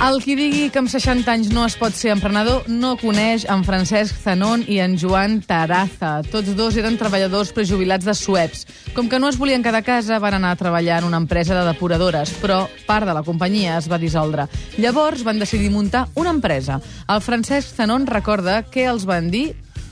El qui digui que amb 60 anys no es pot ser emprenedor no coneix en Francesc Zanon i en Joan Taraza. Tots dos eren treballadors prejubilats de Sueps. Com que no es volien quedar a casa, van anar a treballar en una empresa de depuradores, però part de la companyia es va dissoldre. Llavors van decidir muntar una empresa. El Francesc Zanon recorda que els van dir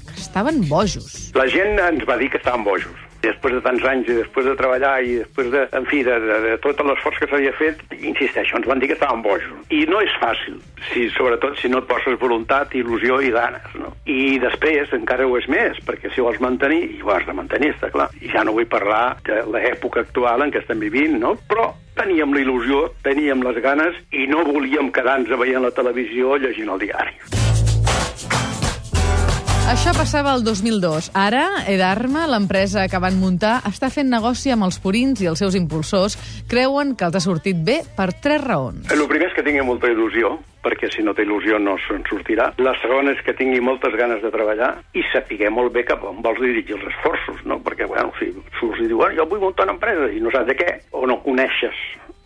que estaven bojos. La gent ens va dir que estàvem bojos. Després de tants anys i després de treballar i després de, en fi, de, de, de tot l'esforç que s'havia fet, insisteixo, ens van dir que estàvem bojos. I no és fàcil, si, sobretot si no et poses voluntat, il·lusió i ganes, no? I després encara ho és més, perquè si vols mantenir, i ho has de mantenir, està clar. I ja no vull parlar de l'època actual en què estem vivint, no? Però teníem la il·lusió, teníem les ganes i no volíem quedar-nos veient la televisió llegint el diari. Això passava el 2002. Ara, Edarma, l'empresa que van muntar, està fent negoci amb els purins i els seus impulsors creuen que els ha sortit bé per tres raons. El primer és que tingui molta il·lusió, perquè si no té il·lusió no se'n sortirà. La segona és que tingui moltes ganes de treballar i sapiguer molt bé cap on vols dirigir els esforços, no? Perquè, bueno, si surts i dius, jo vull muntar una empresa i no saps de què, o no coneixes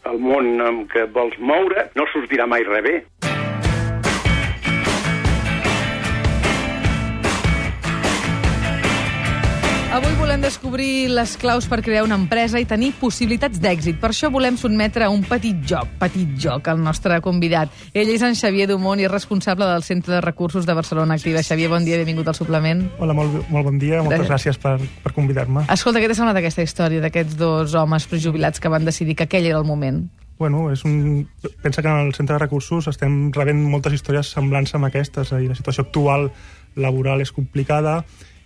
el món en què vols moure, no sortirà mai res bé. Avui volem descobrir les claus per crear una empresa i tenir possibilitats d'èxit. Per això volem sotmetre a un petit joc, petit joc, al nostre convidat. Ell és en Xavier Dumont i és responsable del Centre de Recursos de Barcelona Activa. Xavier, bon dia, benvingut al suplement. Hola, molt, molt bon dia, moltes gràcies per, per convidar-me. Escolta, què t'ha semblat aquesta història d'aquests dos homes prejubilats que van decidir que aquell era el moment? Bueno, és un... pensa que en el centre de recursos estem rebent moltes històries semblants amb aquestes, i la situació actual laboral és complicada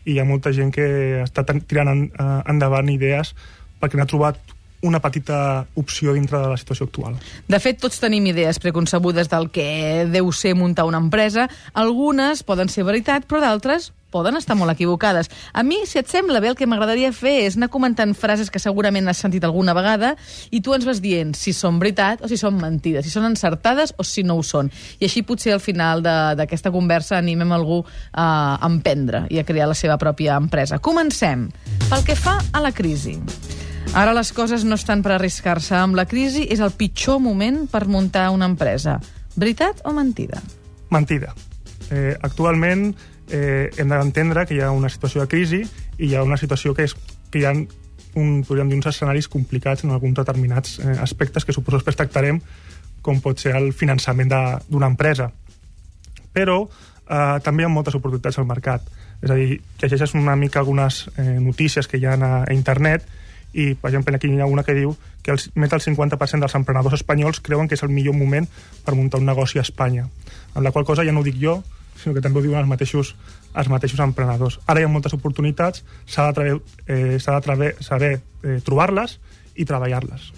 i hi ha molta gent que està tirant en, uh, endavant idees perquè n'ha trobat una petita opció dintre de la situació actual. De fet, tots tenim idees preconcebudes del que deu ser muntar una empresa. Algunes poden ser veritat, però d'altres poden estar molt equivocades. A mi, si et sembla bé, el que m'agradaria fer és anar comentant frases que segurament has sentit alguna vegada i tu ens vas dient si són veritat o si són mentides, si són encertades o si no ho són. I així potser al final d'aquesta conversa animem algú a emprendre i a crear la seva pròpia empresa. Comencem. Pel que fa a la crisi. Ara les coses no estan per arriscar-se. Amb la crisi és el pitjor moment per muntar una empresa. Veritat o mentida? Mentida. Eh, actualment eh, hem d'entendre que hi ha una situació de crisi i hi ha una situació que, és, que hi ha un, podríem dir, uns escenaris complicats en alguns determinats eh, aspectes que suposo que tractarem, com pot ser el finançament d'una empresa. Però eh, també hi ha moltes oportunitats al mercat. És a dir, llegeixes una mica algunes eh, notícies que hi ha a, a internet i, per exemple, aquí hi ha una que diu que el, més del 50% dels emprenedors espanyols creuen que és el millor moment per muntar un negoci a Espanya. Amb la qual cosa ja no ho dic jo, sinó que també ho diuen els mateixos, els mateixos emprenedors. Ara hi ha moltes oportunitats, s'ha de, eh, de saber eh, trobar-les i treballar-les.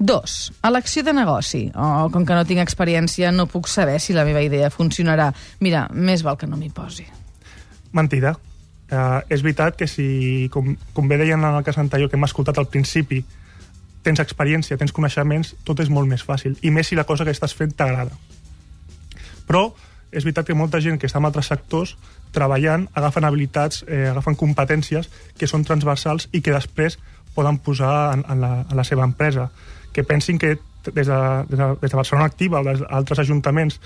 Dos, elecció de negoci. Oh, com que no tinc experiència, no puc saber si la meva idea funcionarà. Mira, més val que no m'hi posi. Mentida. Uh, és veritat que si, com, com bé deien en el cas anterior que hem escoltat al principi, tens experiència, tens coneixements, tot és molt més fàcil. I més si la cosa que estàs fent t'agrada. Però és veritat que molta gent que està en altres sectors treballant agafen habilitats, eh, agafen competències que són transversals i que després poden posar en, en, la, en la seva empresa. Que pensin que des de, des de, des de Barcelona Activa o d'altres ajuntaments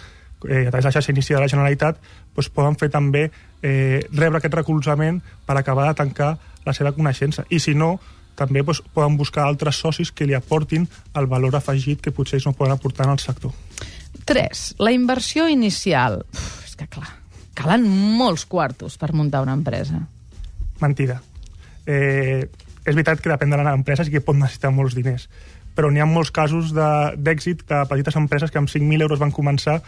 eh, a través de la xarxa inicia de la Generalitat doncs poden fer també eh, rebre aquest recolzament per acabar de tancar la seva coneixença. I si no, també doncs, poden buscar altres socis que li aportin el valor afegit que potser ells no poden aportar en el sector. 3. La inversió inicial. Uf, és que clar, calen molts quartos per muntar una empresa. Mentida. Eh, és veritat que depèn de l'empresa i que pot necessitar molts diners però n'hi ha molts casos d'èxit de, de petites empreses que amb 5.000 euros van començar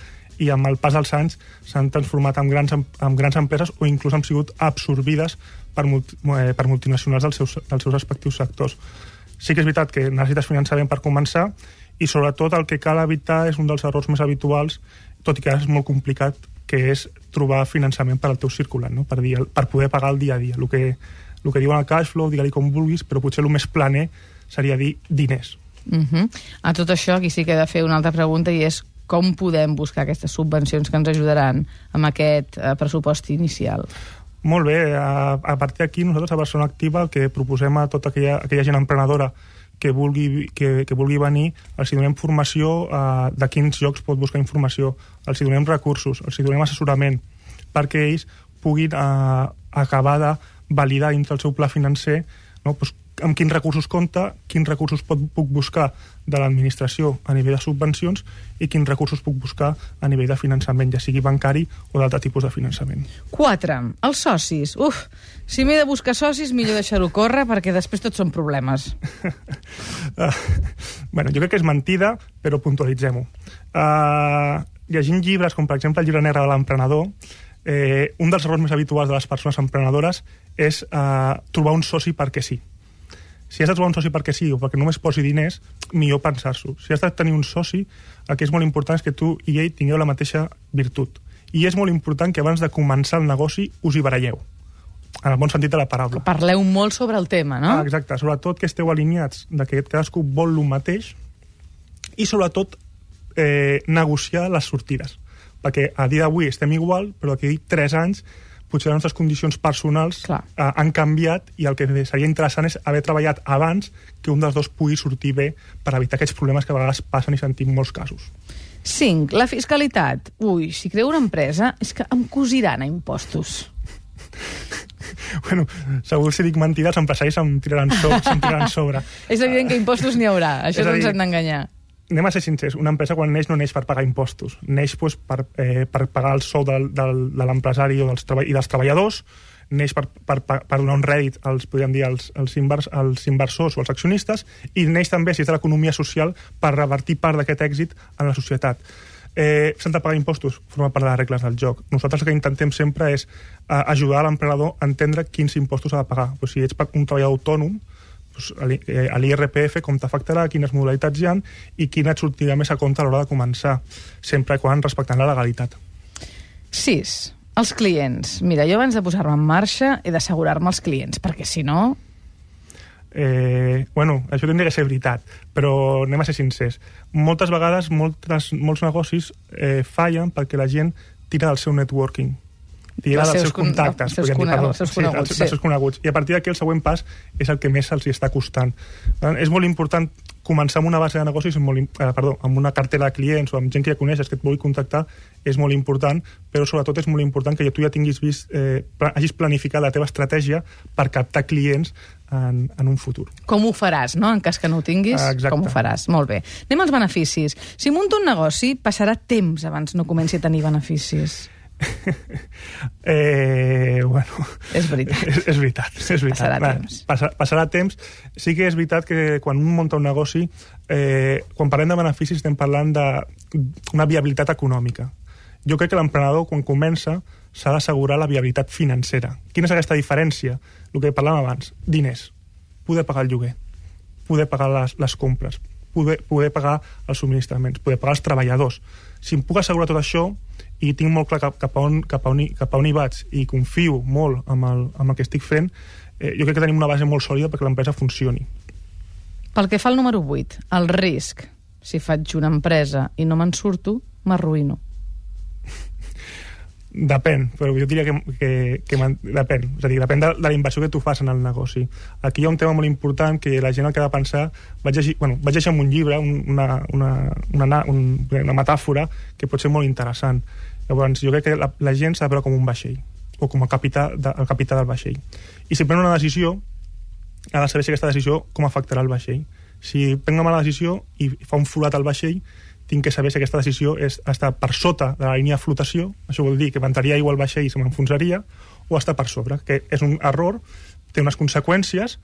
i amb el pas dels anys s'han transformat en grans, en grans empreses o inclús han sigut absorbides per, multi, eh, per multinacionals dels seus, dels seus respectius sectors. Sí que és veritat que necessites finançament per començar i sobretot el que cal evitar és un dels errors més habituals, tot i que és molt complicat, que és trobar finançament per al teu circulant, no? per, dir, per poder pagar el dia a dia. El que, el que diuen el cash flow, digue-li com vulguis, però potser el més planer seria dir diners. Uh -huh. A tot això, aquí sí que he de fer una altra pregunta i és com podem buscar aquestes subvencions que ens ajudaran amb aquest eh, pressupost inicial? Molt bé, a, a partir d'aquí nosaltres a Barcelona Activa el que proposem a tota aquella, aquella gent emprenedora que vulgui, que, que vulgui venir, els donem formació eh, de quins llocs pot buscar informació, els donem recursos, els donem assessorament, perquè ells puguin eh, acabar de validar dintre el seu pla financer no? pues, amb quins recursos compta, quins recursos pot, puc buscar de l'administració a nivell de subvencions i quins recursos puc buscar a nivell de finançament, ja sigui bancari o d'altre tipus de finançament. 4. Els socis. Uf, si m'he de buscar socis, millor deixar-ho córrer, perquè després tots són problemes. uh, bueno, jo crec que és mentida, però puntualitzem-ho. Uh, llegint llibres, com per exemple el llibre negre de l'emprenedor, eh, un dels errors més habituals de les persones emprenedores és uh, trobar un soci perquè sí si has de trobar un soci perquè sí o perquè només posi diners, millor pensar-s'ho. Si has de tenir un soci, el que és molt important és que tu i ell tingueu la mateixa virtut. I és molt important que abans de començar el negoci us hi baralleu en el bon sentit de la paraula. Parleu molt sobre el tema, no? Ah, exacte, sobretot que esteu alineats de que cadascú vol el mateix i sobretot eh, negociar les sortides perquè a dia d'avui estem igual però d'aquí 3 anys potser les nostres condicions personals Clar. eh, han canviat i el que seria interessant és haver treballat abans que un dels dos pugui sortir bé per evitar aquests problemes que a vegades passen i sentim molts casos. 5. La fiscalitat. Ui, si creu una empresa és que em cosiran a impostos. bueno, segur si dic mentides, els empresaris em tiraran, so, em tiraran sobre. És evident que impostos n'hi haurà, això no ens hem d'enganyar. Anem a ser sincers, una empresa quan neix no neix per pagar impostos, neix pues, per, eh, per pagar el sou del, del, de l'empresari o dels i dels treballadors, neix per, per, per donar un rèdit als, podríem dir, als, als, invers, als inversors o als accionistes, i neix també, si és de l'economia social, per revertir part d'aquest èxit en la societat. Eh, S'han de pagar impostos, forma part de les regles del joc. Nosaltres el que intentem sempre és eh, ajudar l'emprenedor a entendre quins impostos ha de pagar. Pues, si ets un treballador autònom, a l'I- eh, a l'IRPF com t'afectarà, quines modalitats hi ha i quina et sortirà més a compte a l'hora de començar, sempre quan respectant la legalitat. 6. Els clients. Mira, jo abans de posar-me en marxa he d'assegurar-me els clients, perquè si no... Eh, bueno, això tindria que ser veritat, però anem a ser sincers. Moltes vegades moltes, molts negocis eh, fallen perquè la gent tira del seu networking Dels dels seus seus con- contactes, seus podríem dir, perdó, seus sí, coneguts, sí. dels seus coneguts. I a partir d'aquí el següent pas és el que més els hi està costant. És molt important començar amb una base de negocis, amb molt, eh, perdó, amb una cartera de clients o amb gent que ja coneixes que et vulgui contactar, és molt important, però sobretot és molt important que tu ja tinguis vist, eh, hagis planificat la teva estratègia per captar clients en, en un futur. Com ho faràs, no? En cas que no ho tinguis, exacte. com ho faràs? Molt bé. Anem als beneficis. Si munto un negoci, passarà temps abans no comenci a tenir beneficis. Eh, bueno, És veritat. és, és veritat. És veritat. Passarà Va, temps. Passa, passarà temps. Sí que és veritat que quan un munta un negoci, eh, quan parlem de beneficis estem parlant d'una viabilitat econòmica. Jo crec que l'emprenedor, quan comença, s'ha d'assegurar la viabilitat financera. Quina és aquesta diferència? El que parlàvem abans. Diners. Poder pagar el lloguer. Poder pagar les, les compres. Poder, poder pagar els subministraments. Poder pagar els treballadors. Si em puc assegurar tot això i tinc molt clar cap, cap, a, on, cap, a, on, hi- cap a on hi vaig i confio molt amb el, amb el que estic fent, eh, jo crec que tenim una base molt sòlida perquè l'empresa funcioni. Pel que fa al número 8, el risc. Si faig una empresa i no me'n surto, m'arruïno. Depèn, però jo diria que, que, que depèn. És a dir, depèn de, de la inversió que tu fas en el negoci. Aquí hi ha un tema molt important que la gent el que ha de pensar... Vaig llegir, bueno, vaig llegir en un llibre un, una, una, una, na- un, una metàfora que pot ser molt interessant. Llavors, jo crec que la, la gent s'ha de veure com un vaixell o com a capità, de, el capità del vaixell. I si pren una decisió, ha de saber si aquesta decisió com afectarà el vaixell. Si prenc una mala decisió i fa un forat al vaixell, tinc que saber si aquesta decisió és, està per sota de la línia de flotació, això vol dir que mantindria aigua al vaixell i se m'enfonsaria, o està per sobre, que és un error, té unes conseqüències,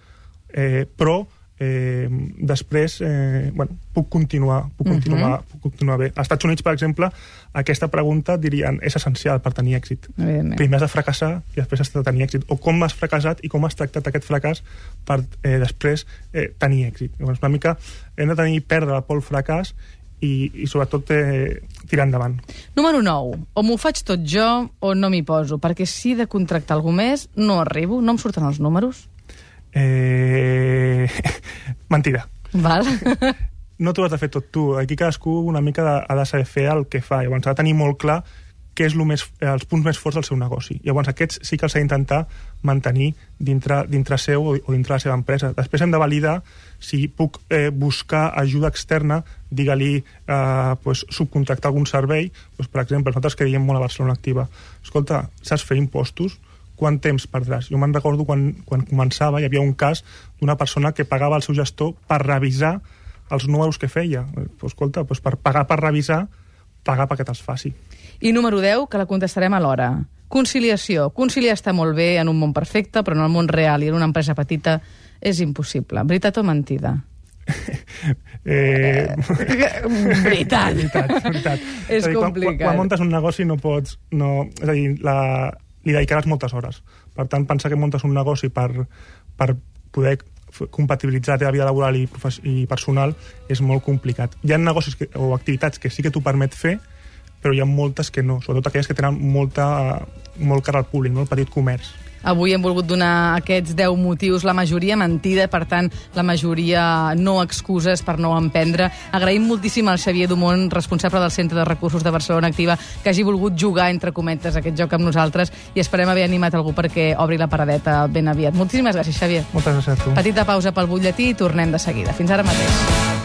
eh, però eh, després eh, bueno, puc continuar, puc continuar, Mhm. puc continuar bé. Als Estats Units, per exemple, aquesta pregunta dirien és essencial per tenir èxit. Primer has de fracassar i després has de tenir èxit. O com has fracassat i com has tractat aquest fracàs per eh, després eh, tenir èxit. Llavors, una mica hem de tenir perdre la por al fracàs i, i sobretot eh, tirar endavant. Número 9. O m'ho faig tot jo o no m'hi poso, perquè si de contractar algú més, no arribo, no em surten els números. Eh... Mentida. Val? No t'ho has de fer tot tu. Aquí cadascú una mica de, ha de saber fer el que fa. Llavors ha de tenir molt clar què és lo més, els punts més forts del seu negoci. Llavors, aquests sí que els ha d'intentar mantenir dintre, dintre seu o, dintre la seva empresa. Després hem de validar si puc eh, buscar ajuda externa, digue-li eh, pues, subcontractar algun servei. Pues, per exemple, nosaltres que diem molt a Barcelona Activa, escolta, saps fer impostos? Quant temps perdràs? Jo me'n recordo quan, quan començava, hi havia un cas d'una persona que pagava al seu gestor per revisar els números que feia. Pues, escolta, pues, per pagar per revisar, pagar perquè te'ls faci. I número 10, que la contestarem a l'hora. Conciliació. Conciliar està molt bé en un món perfecte, però en el món real i en una empresa petita és impossible. Veritat o mentida? eh... veritat. veritat, veritat. és, és dir, complicat. Quan, quan muntes un negoci no pots... No, és a dir, la, li dedicaràs moltes hores. Per tant, pensar que muntes un negoci per, per poder compatibilitzar la teva vida laboral i, i personal és molt complicat. Hi ha negocis que, o activitats que sí que t'ho permet fer, però hi ha moltes que no, sobretot aquelles que tenen molta, molt cara al públic, no? el petit comerç. Avui hem volgut donar aquests 10 motius, la majoria mentida, per tant, la majoria no excuses per no emprendre. Agraïm moltíssim al Xavier Dumont, responsable del Centre de Recursos de Barcelona Activa, que hagi volgut jugar, entre cometes, aquest joc amb nosaltres i esperem haver animat algú perquè obri la paradeta ben aviat. Moltíssimes gràcies, Xavier. Moltes gràcies a tu. Petita pausa pel butlletí i tornem de seguida. Fins ara mateix.